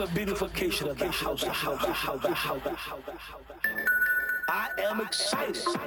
the beautification of the house. I am excited.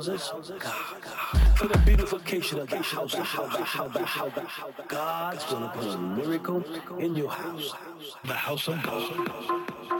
houses. For the beautification of the house, the house, the house, the house. God's gonna put a miracle in your house. The house of God.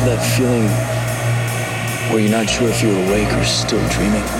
Have that feeling where you're not sure if you're awake or still dreaming?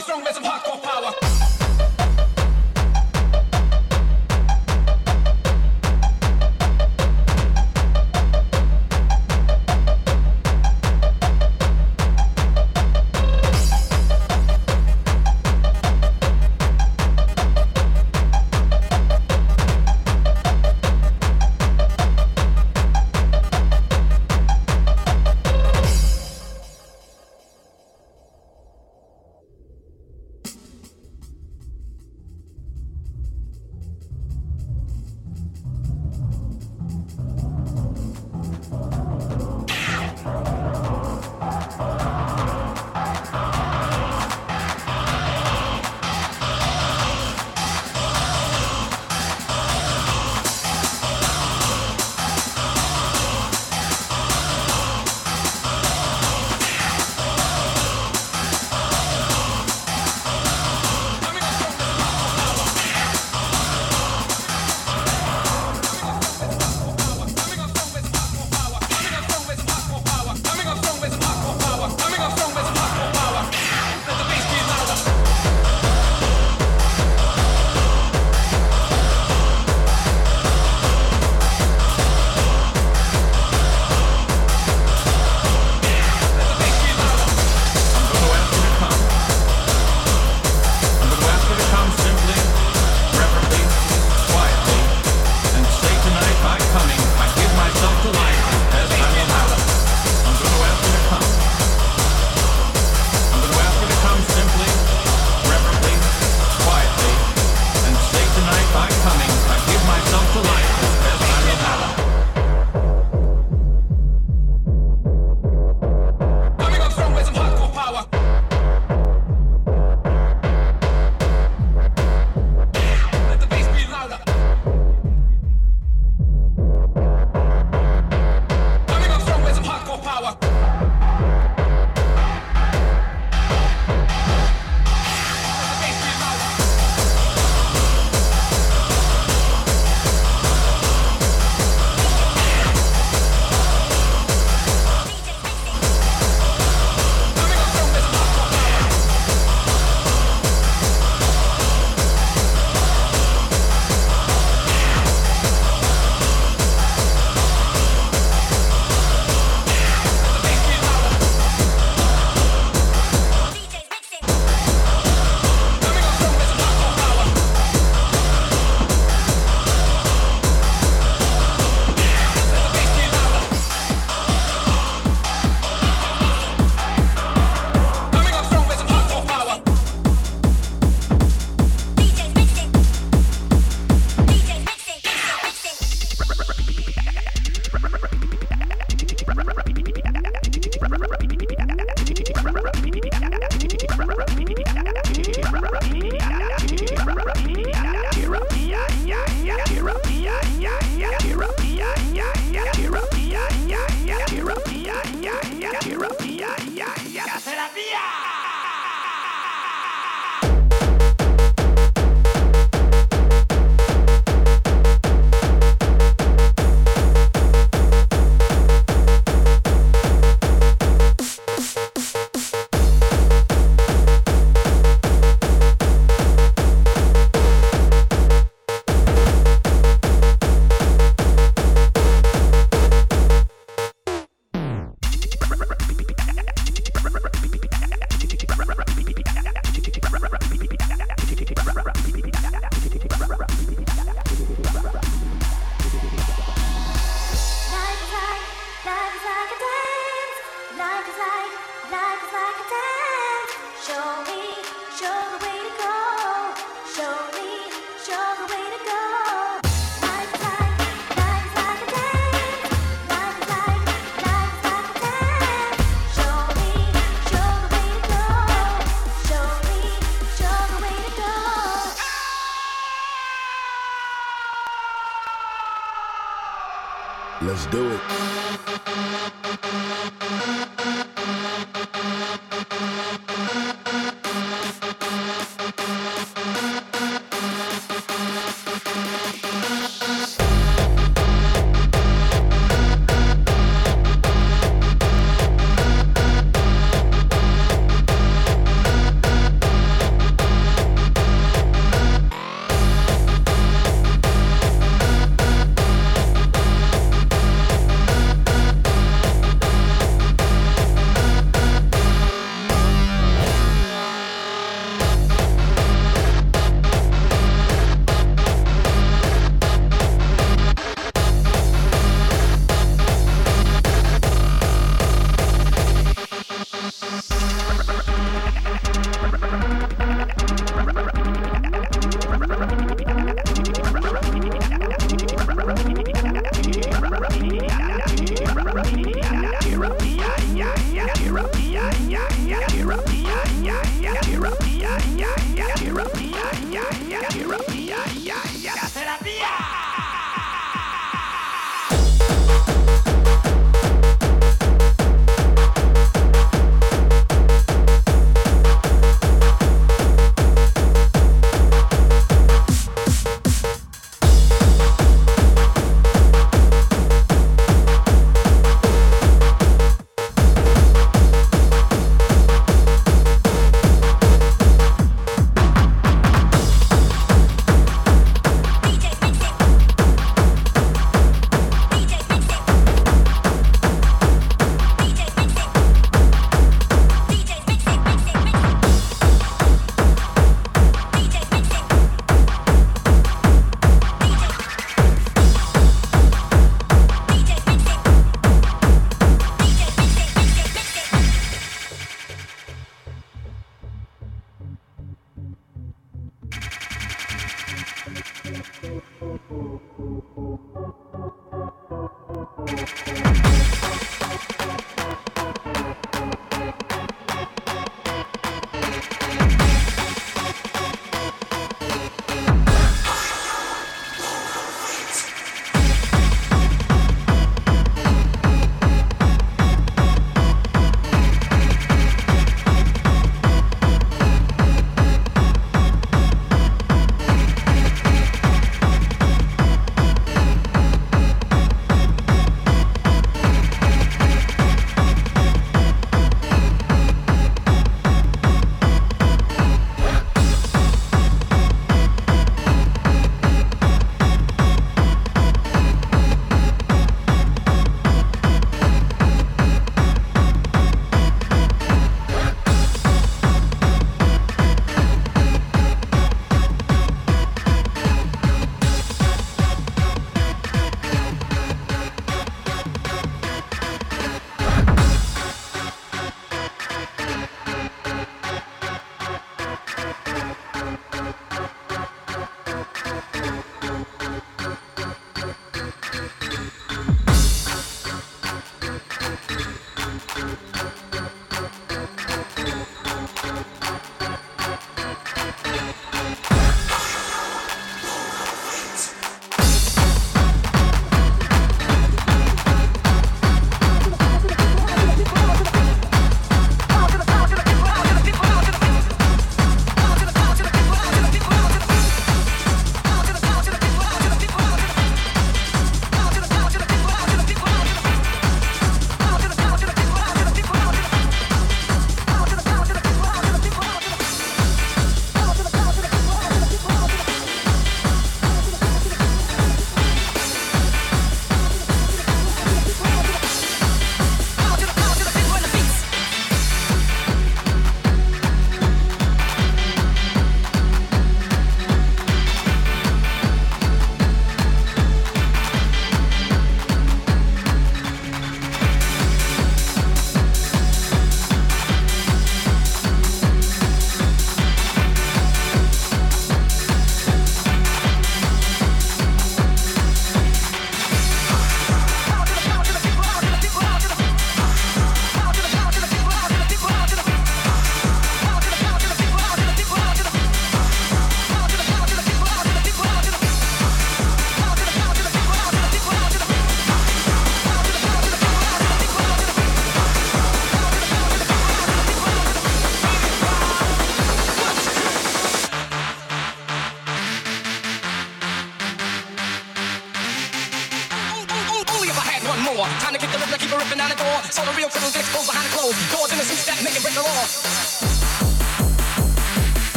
Armstrong with some hardcore power.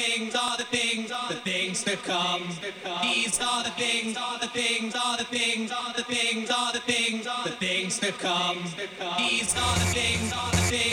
things, are the things, are the things to come. These are the things, are the things, are the things, are the things, are the things, are the things to come. These are the things, are the things.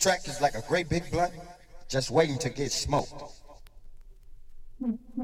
Track is like a great big blunt, just waiting to get smoked. Uh-huh.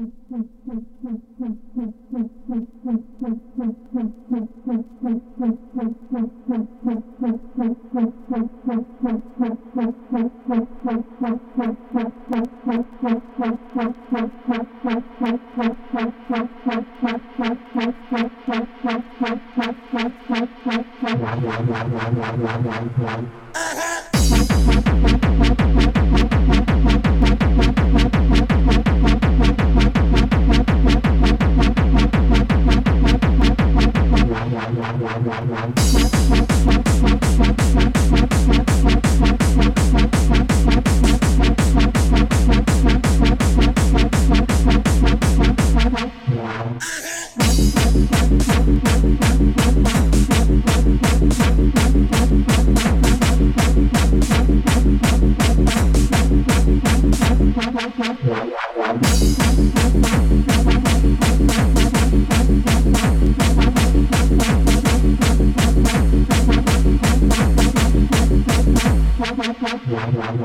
Yeah. Yo,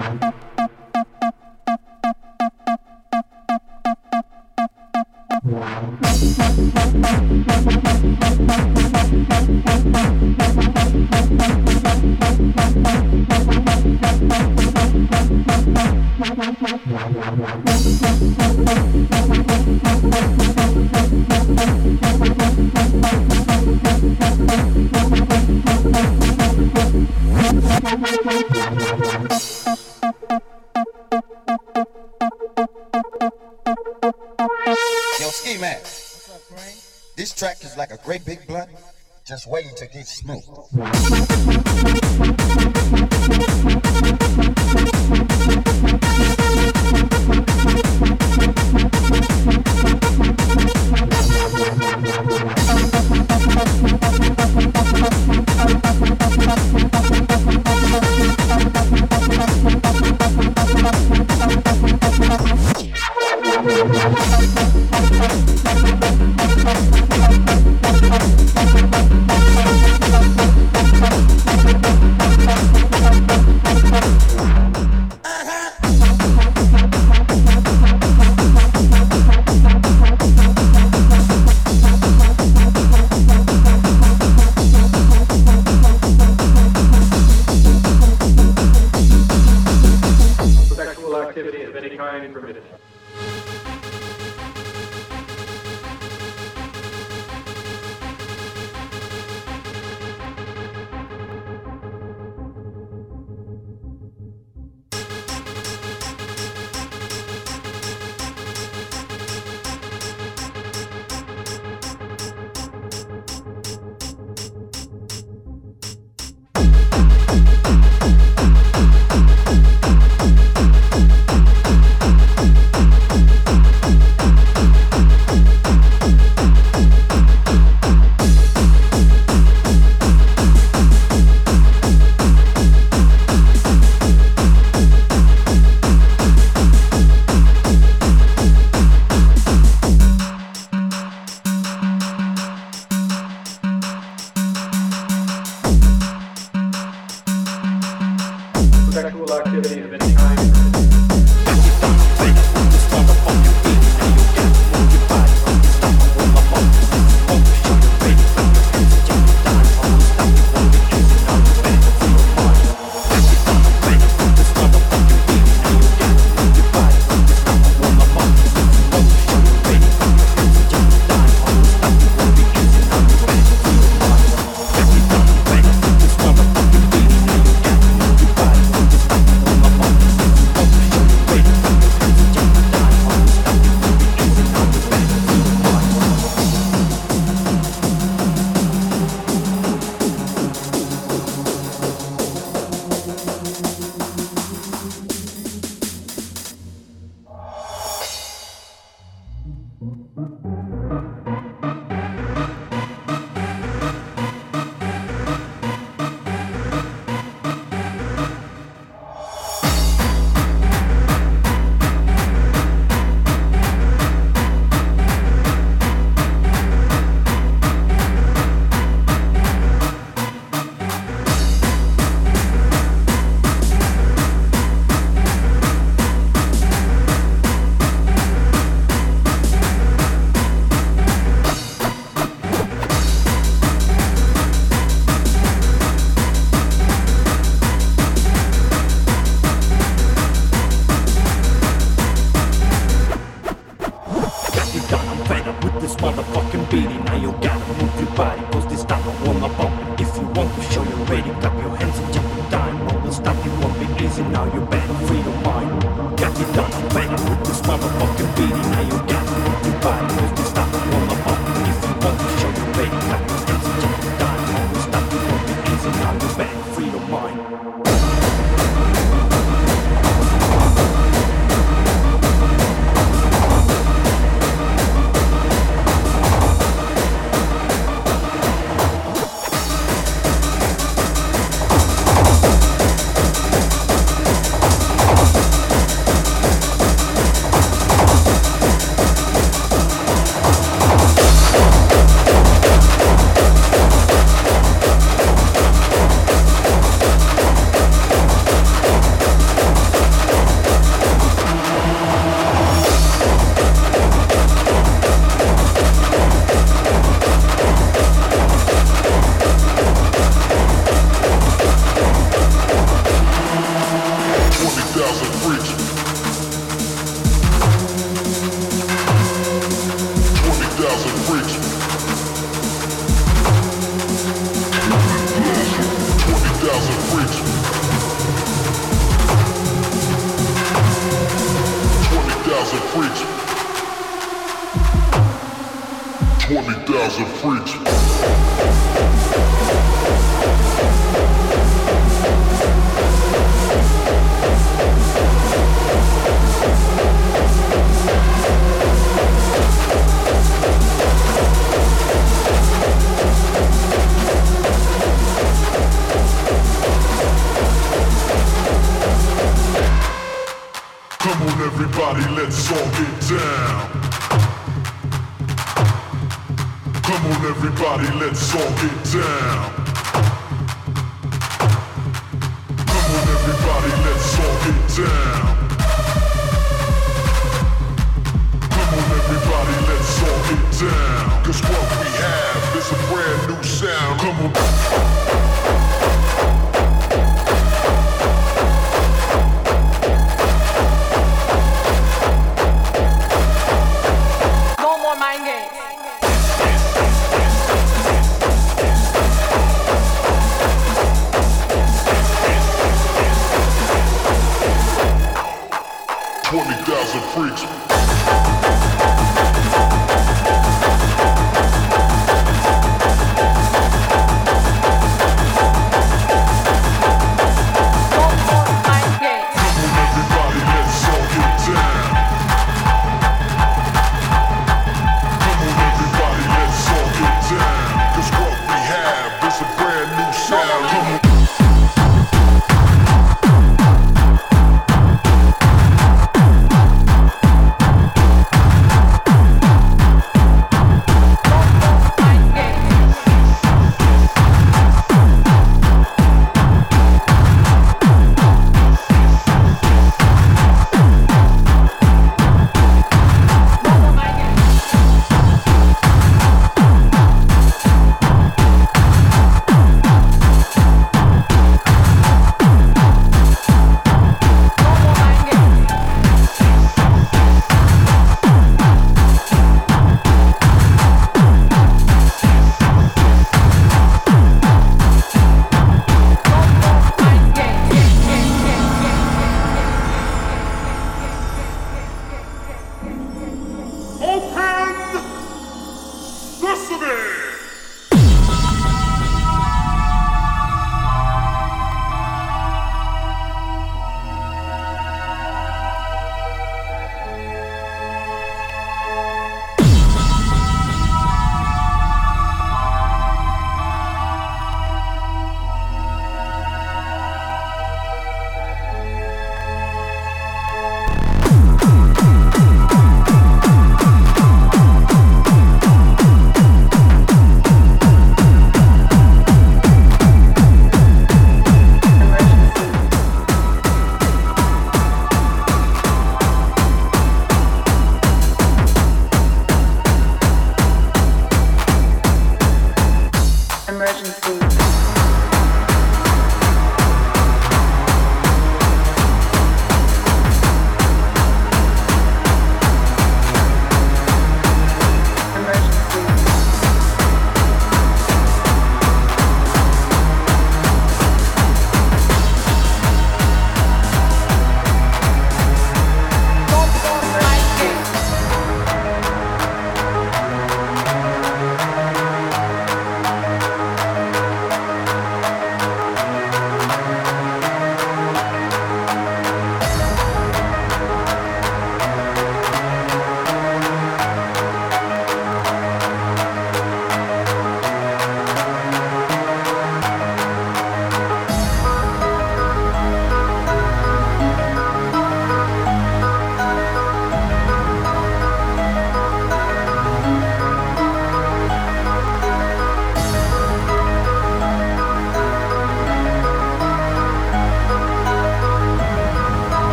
This track is like a great big blunt, just waiting to get smoked.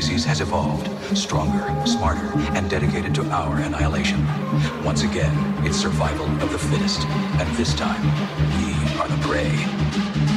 Species has evolved, stronger, smarter, and dedicated to our annihilation. Once again, it's survival of the fittest. And this time, we are the prey.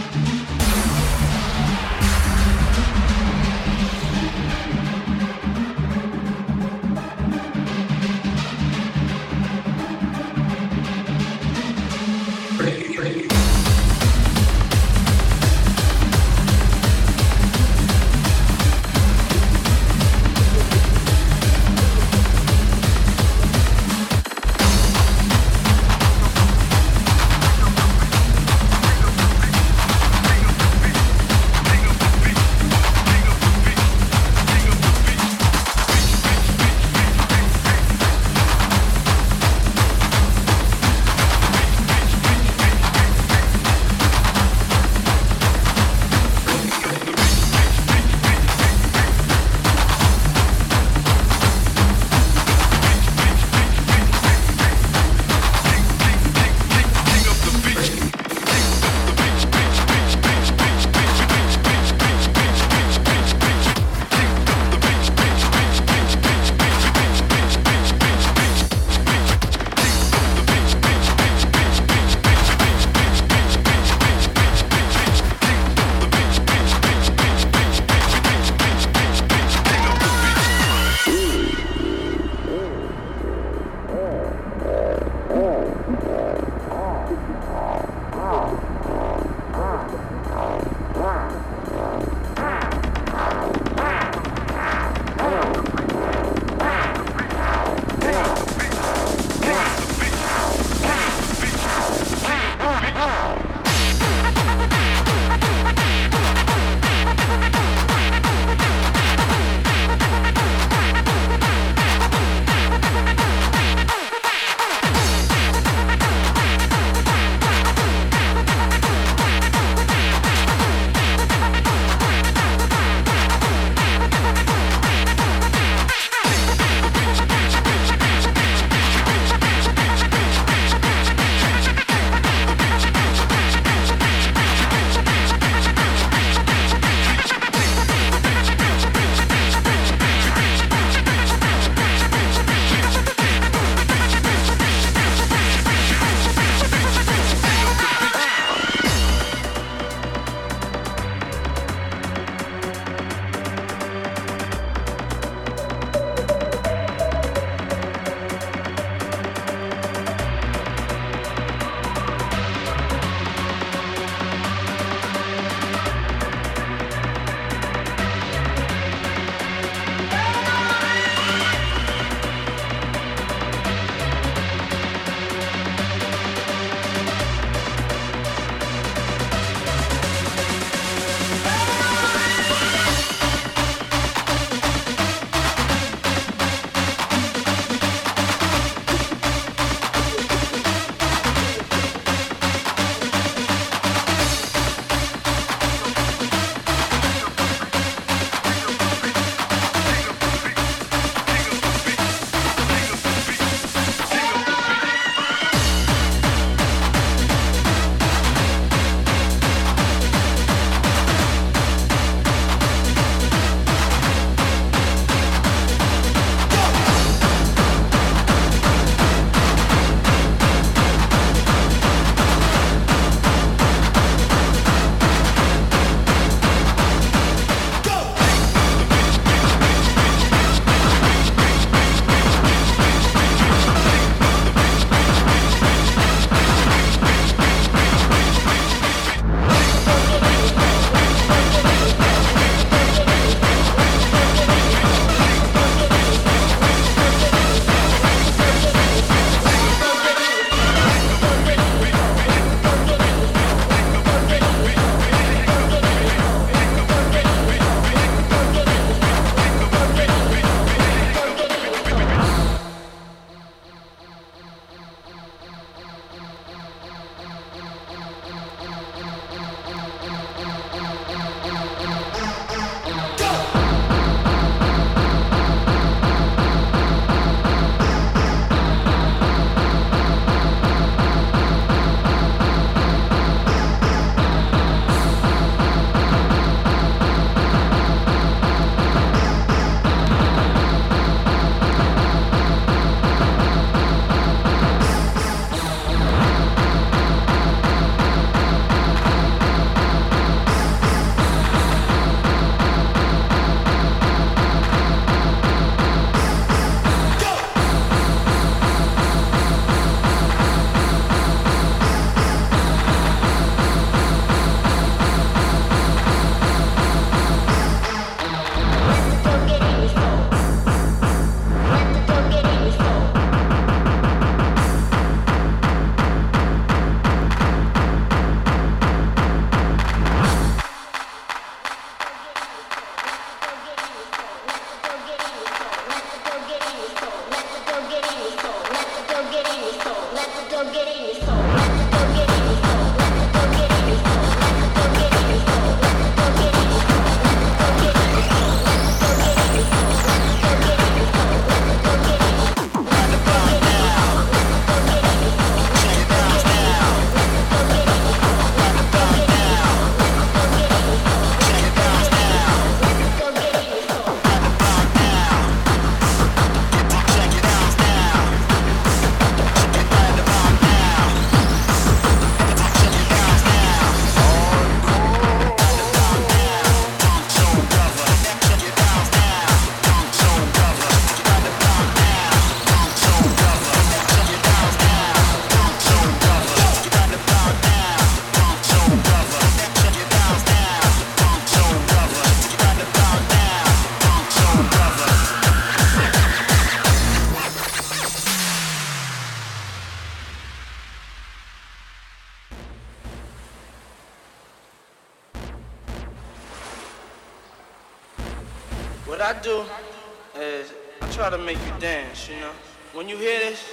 Dance, you know. When you hear this,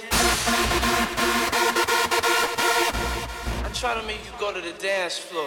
I try to make you go to the dance floor.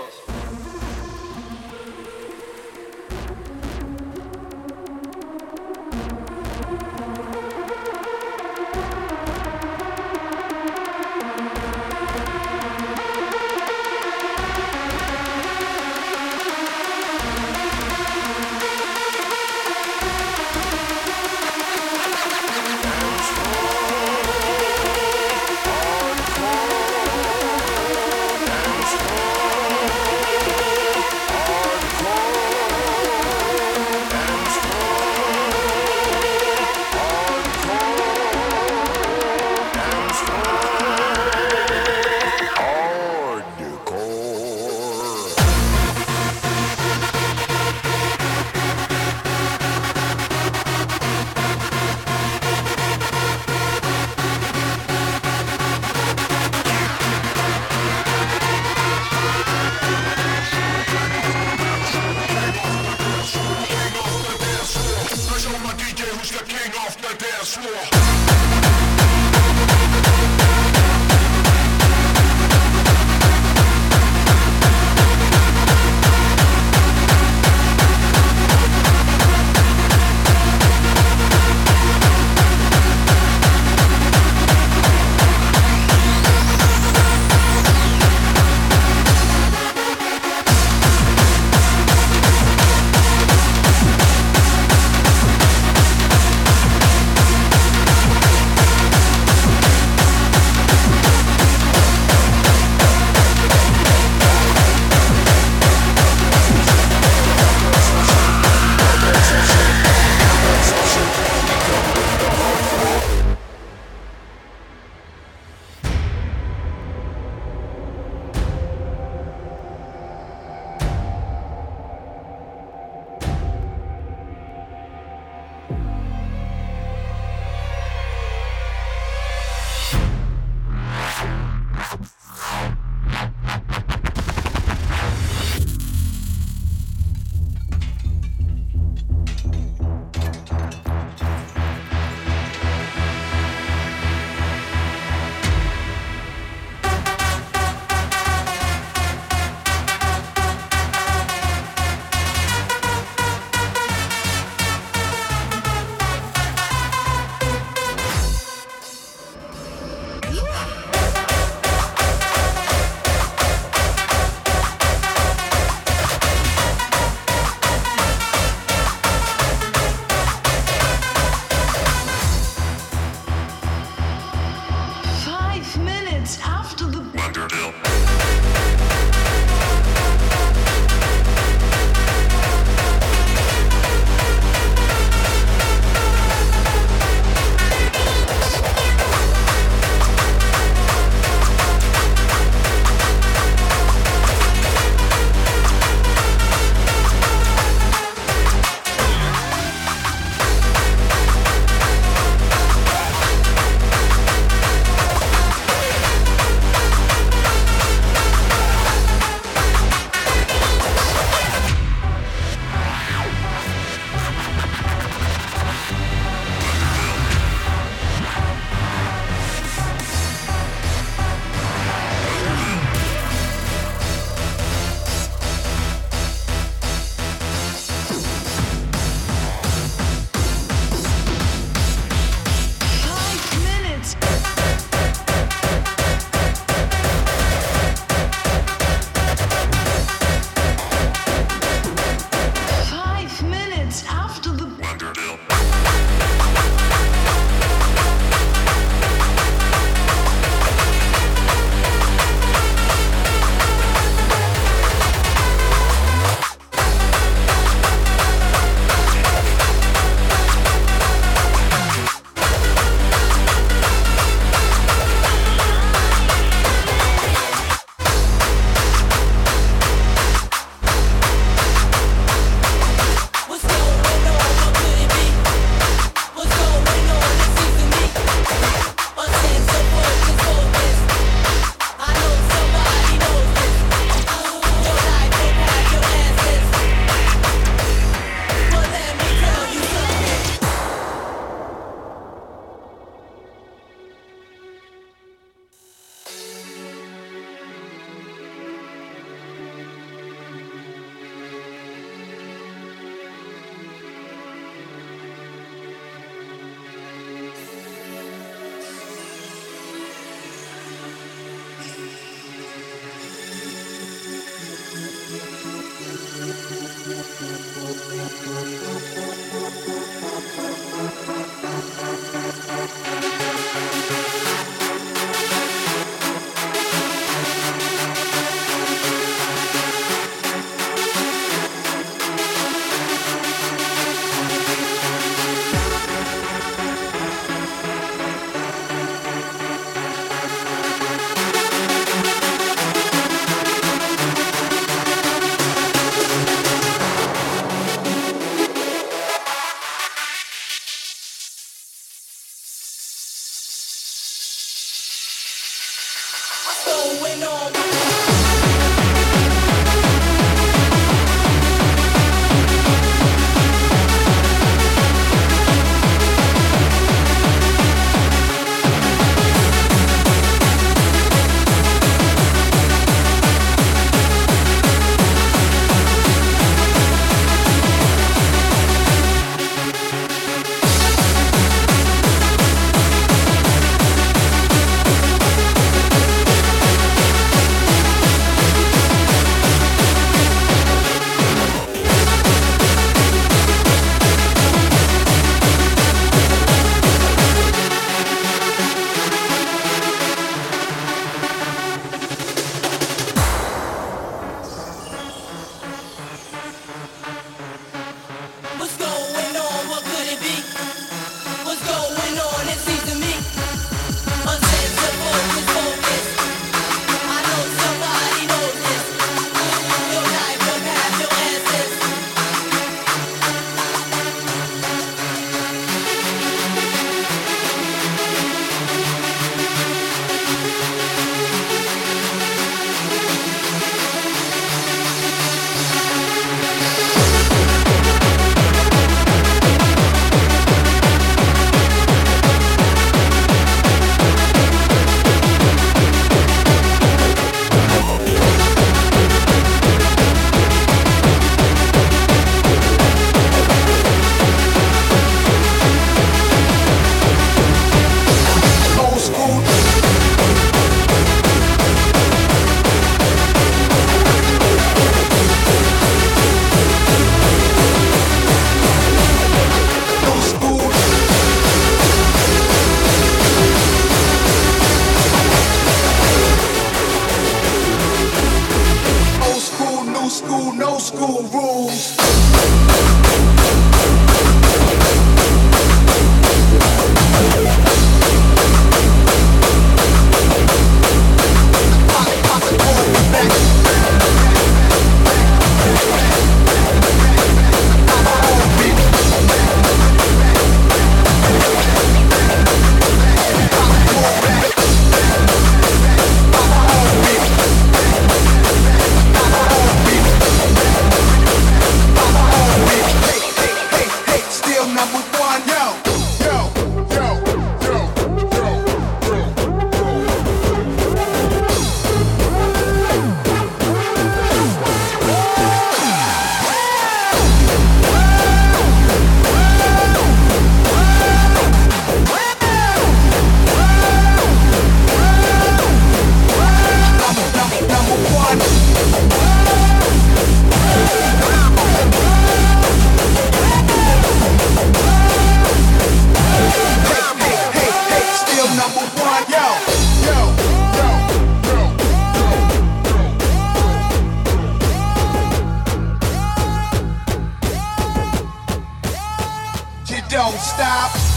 Don't stop.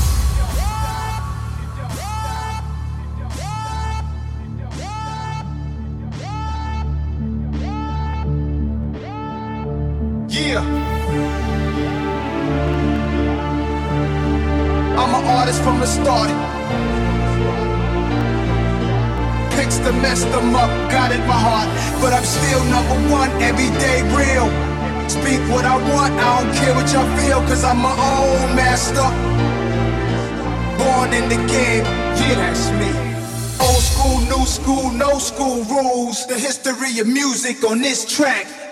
what I want. I don't care what y'all feel, cause I'm my own master. Born in the game, yeah, that's me. Old school, new school, no school rules. The history of music on this track.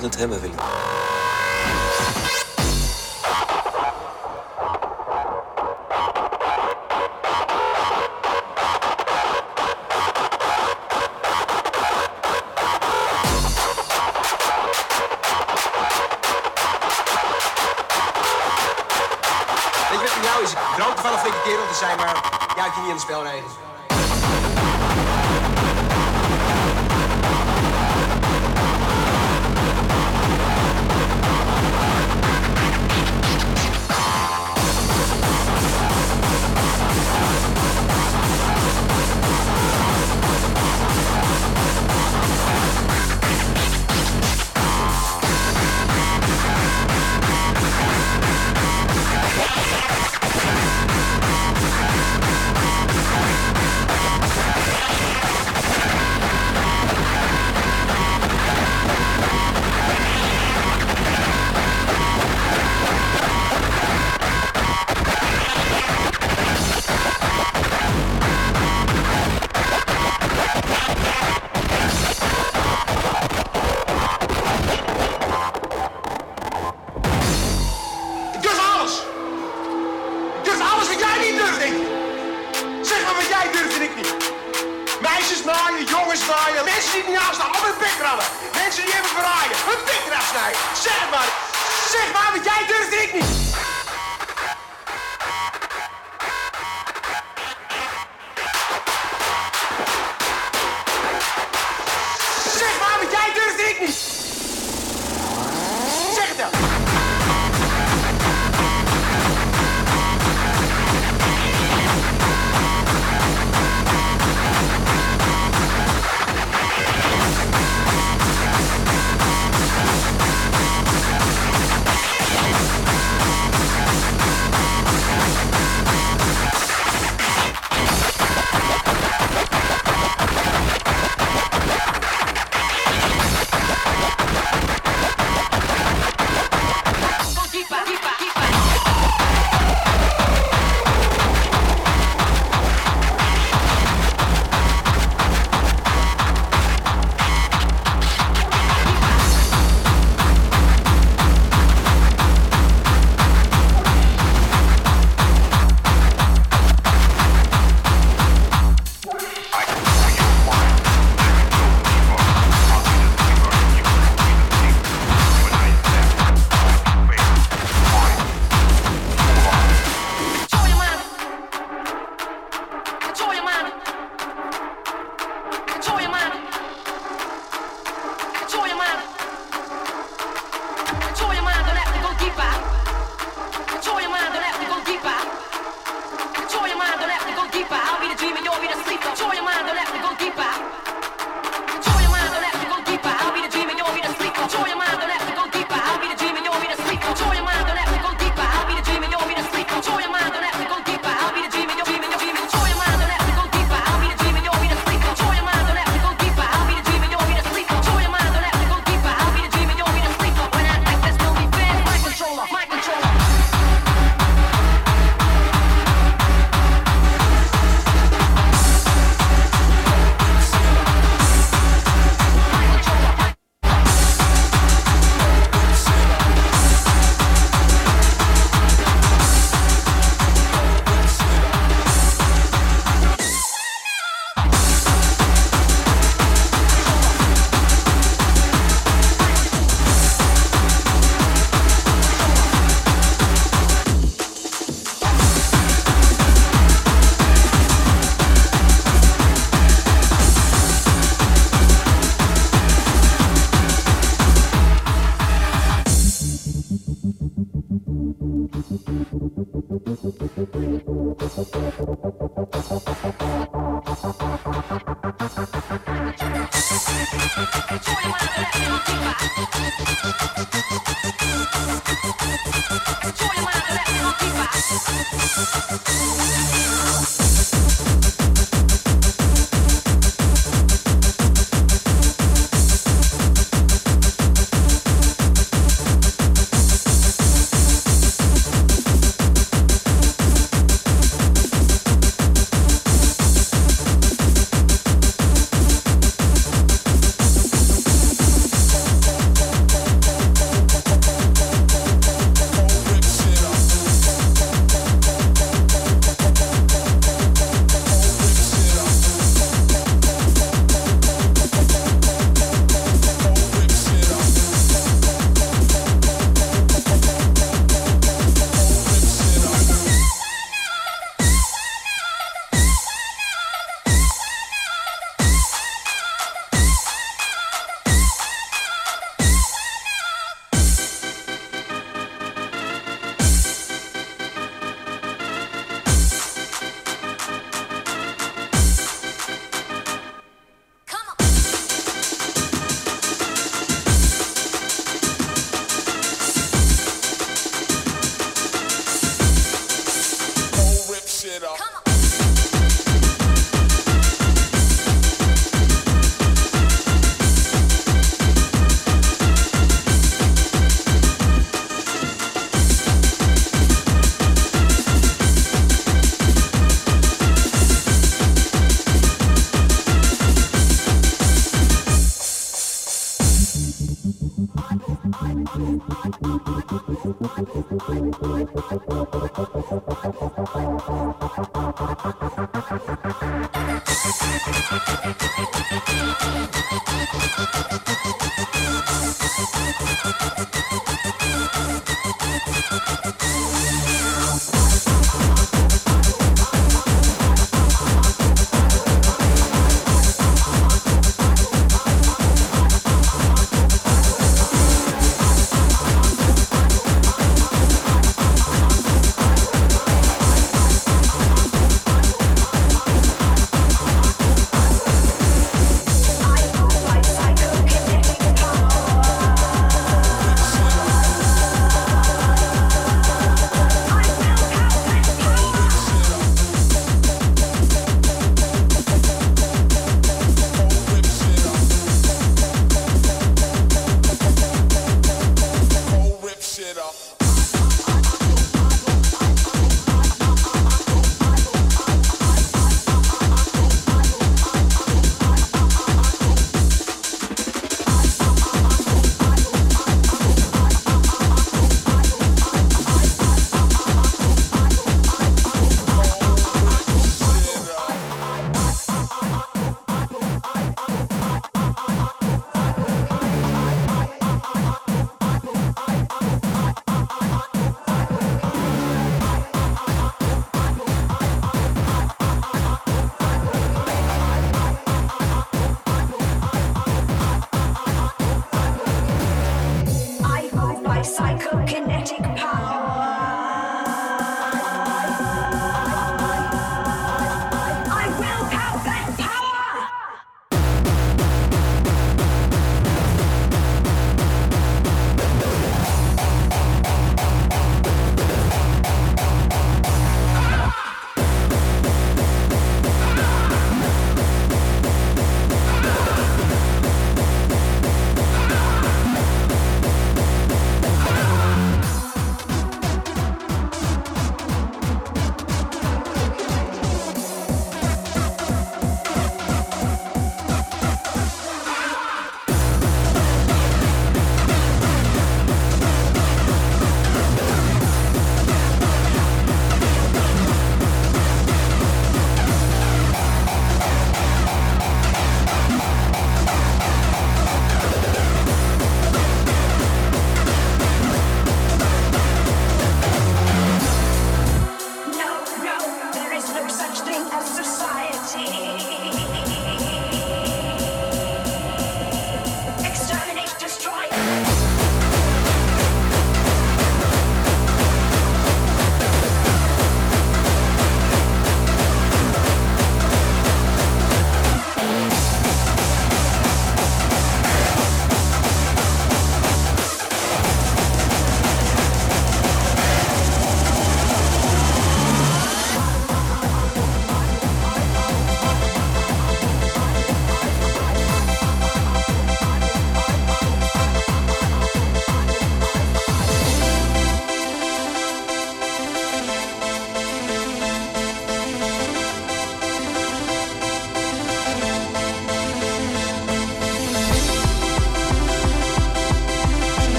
Lieutenant Hamerwilling.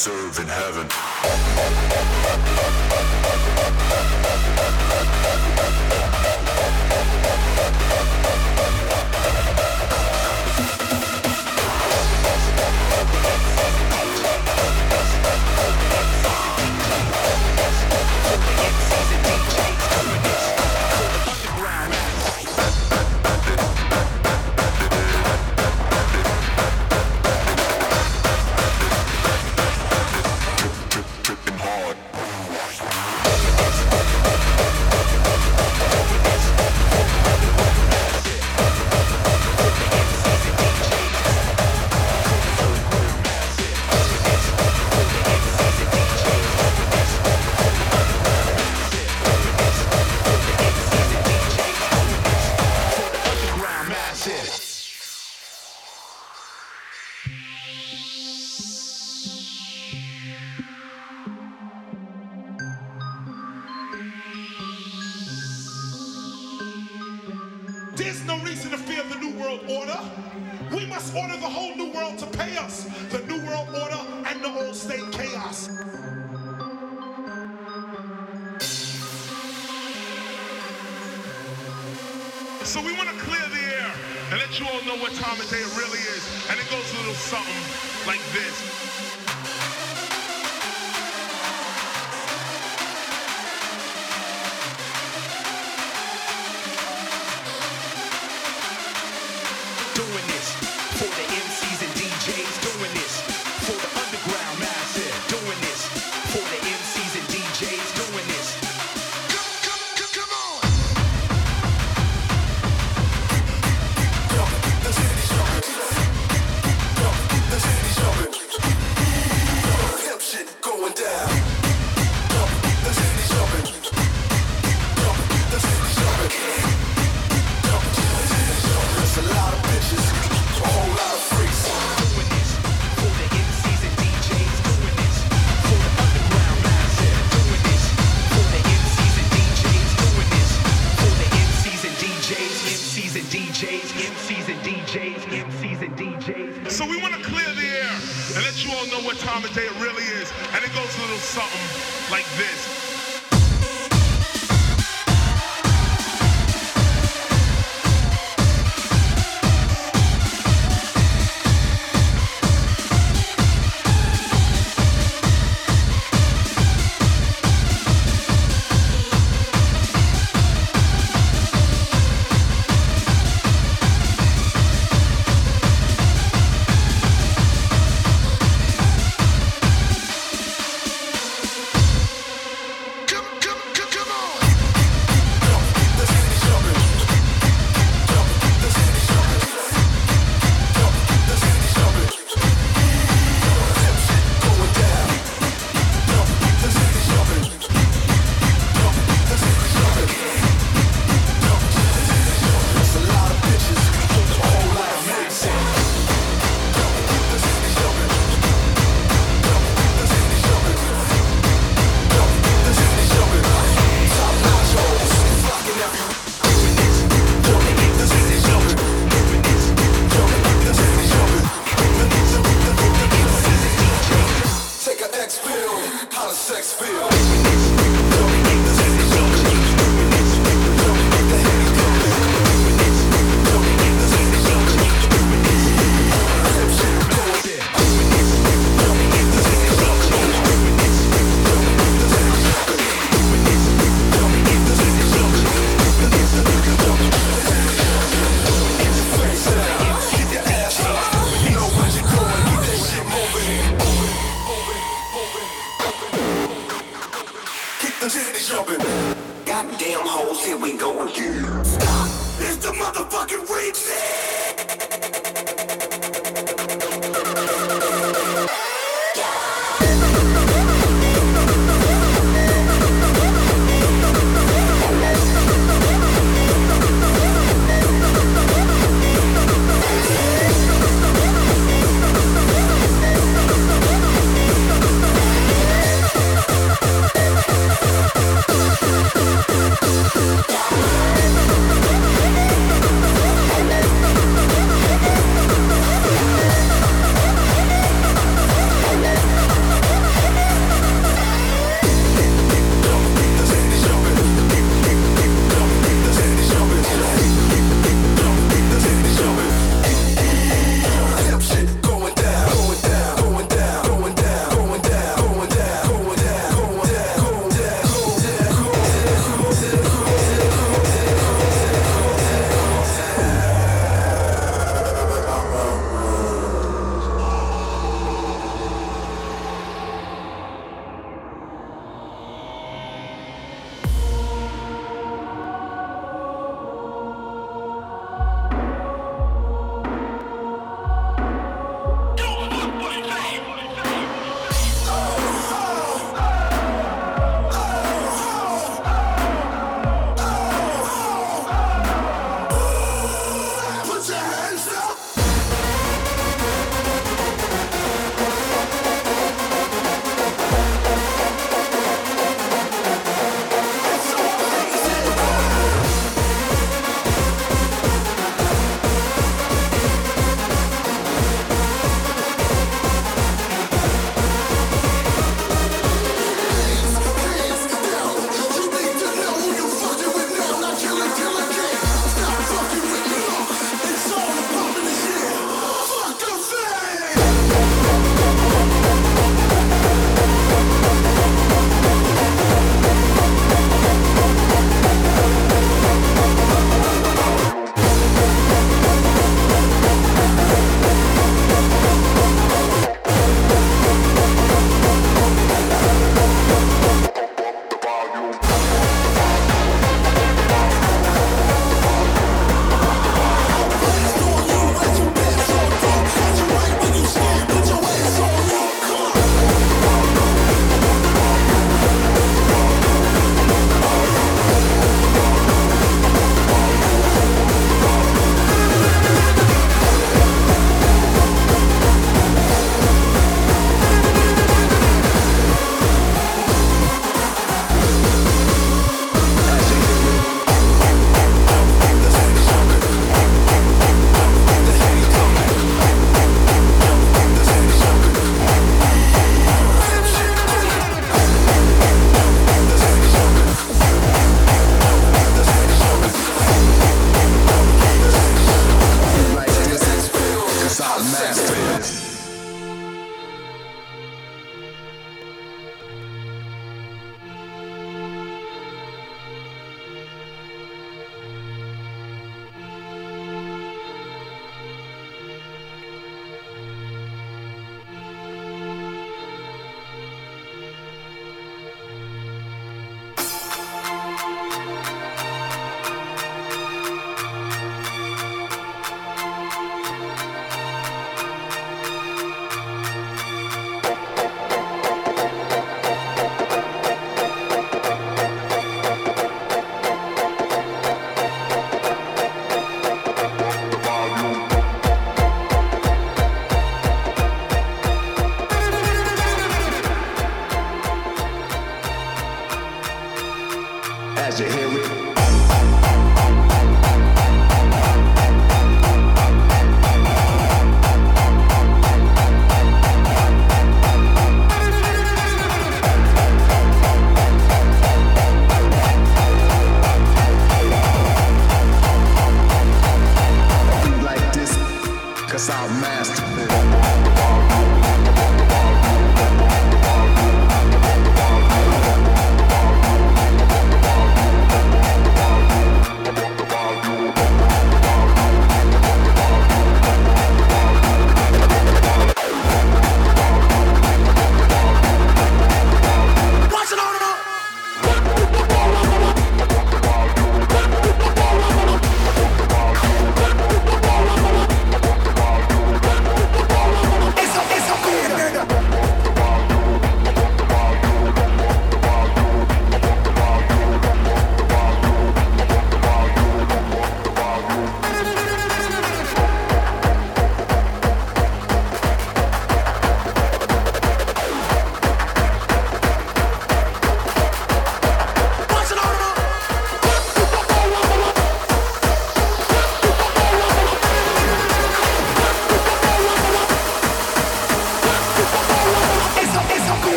Serve in heaven.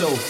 Music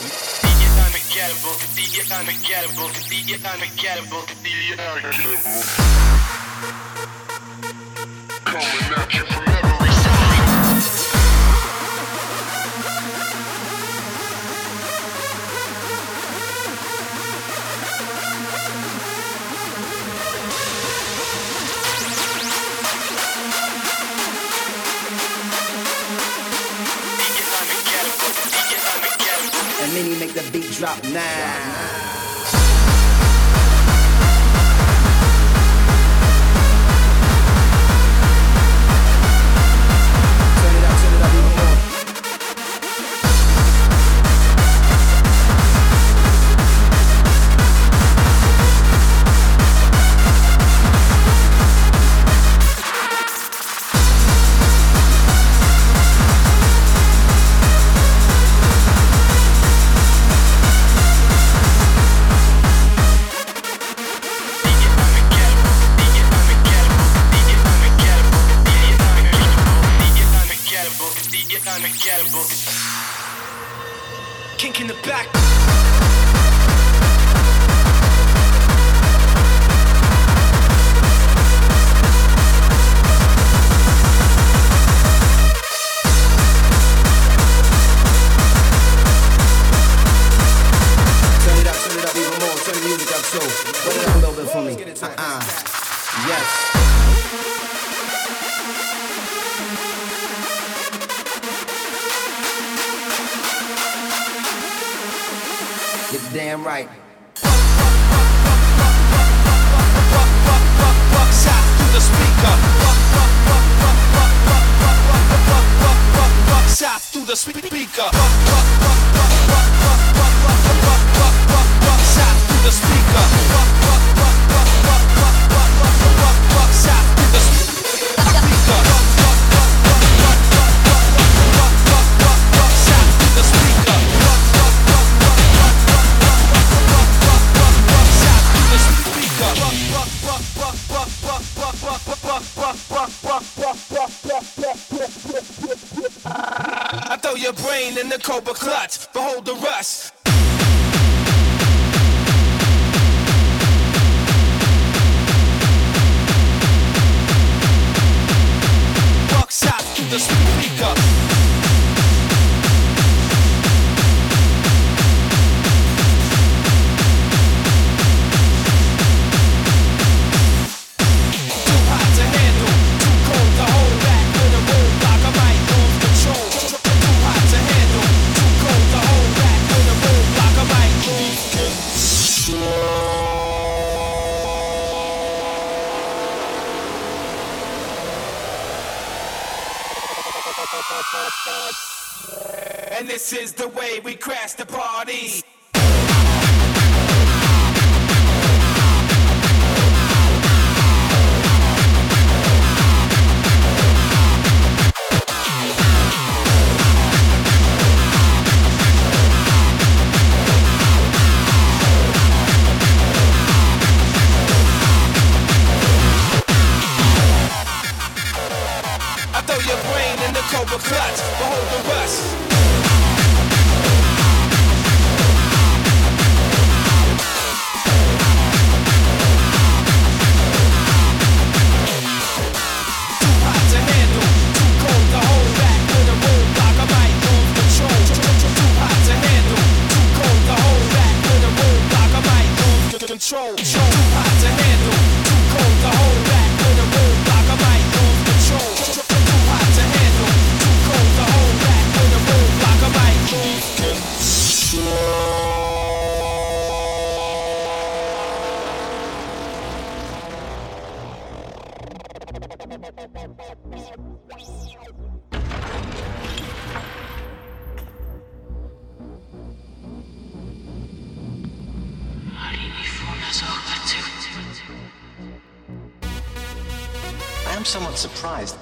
I am somewhat surprised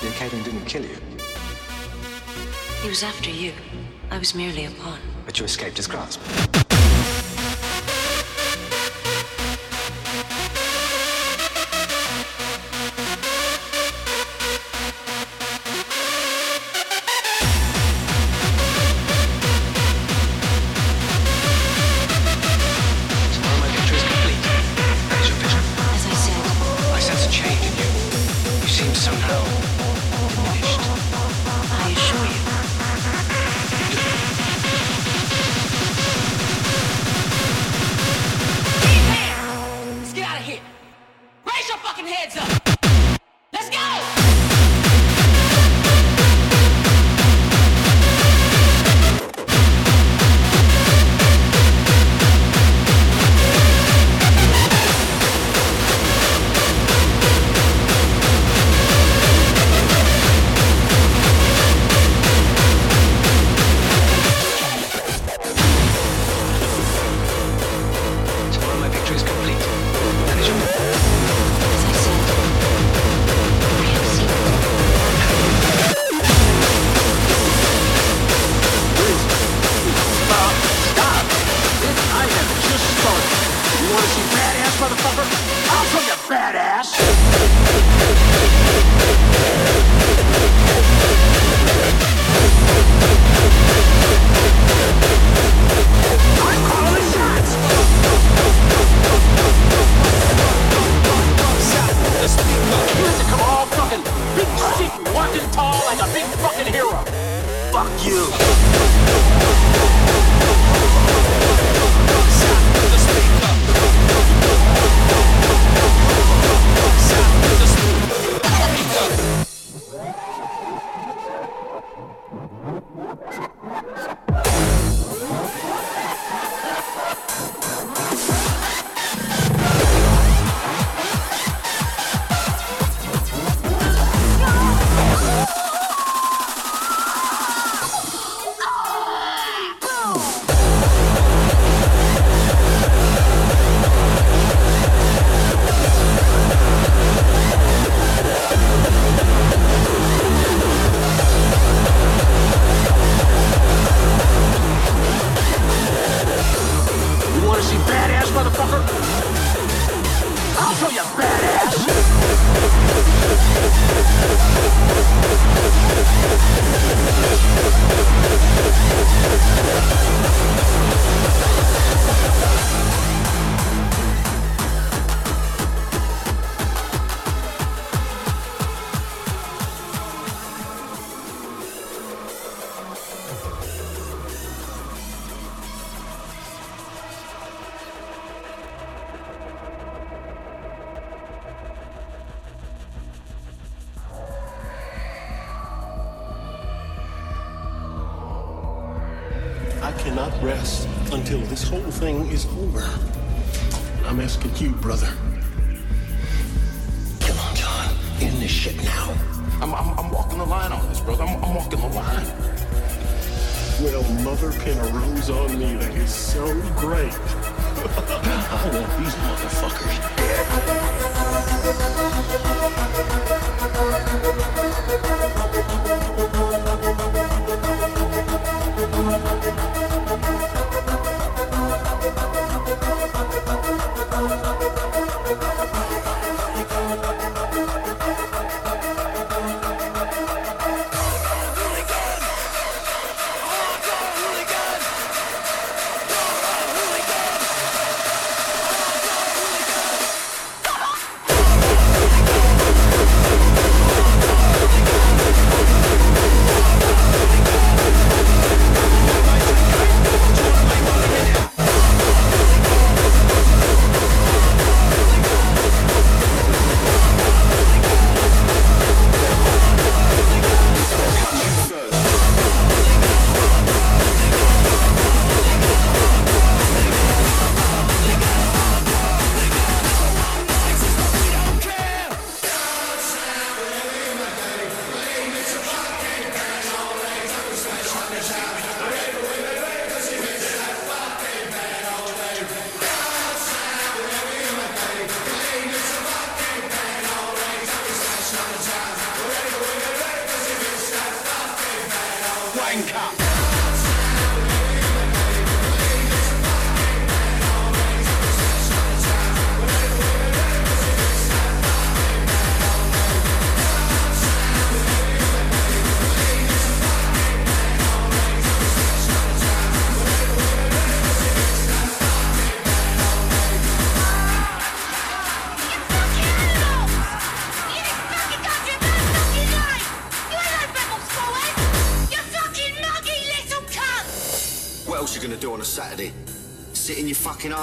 the Acadian didn't kill you. He was after you. I was merely a pawn. But you escaped his grasp.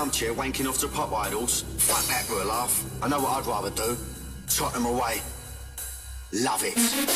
armchair wanking off to pop idols. Fuck that for a laugh. I know what I'd rather do. Trot them away. Love it.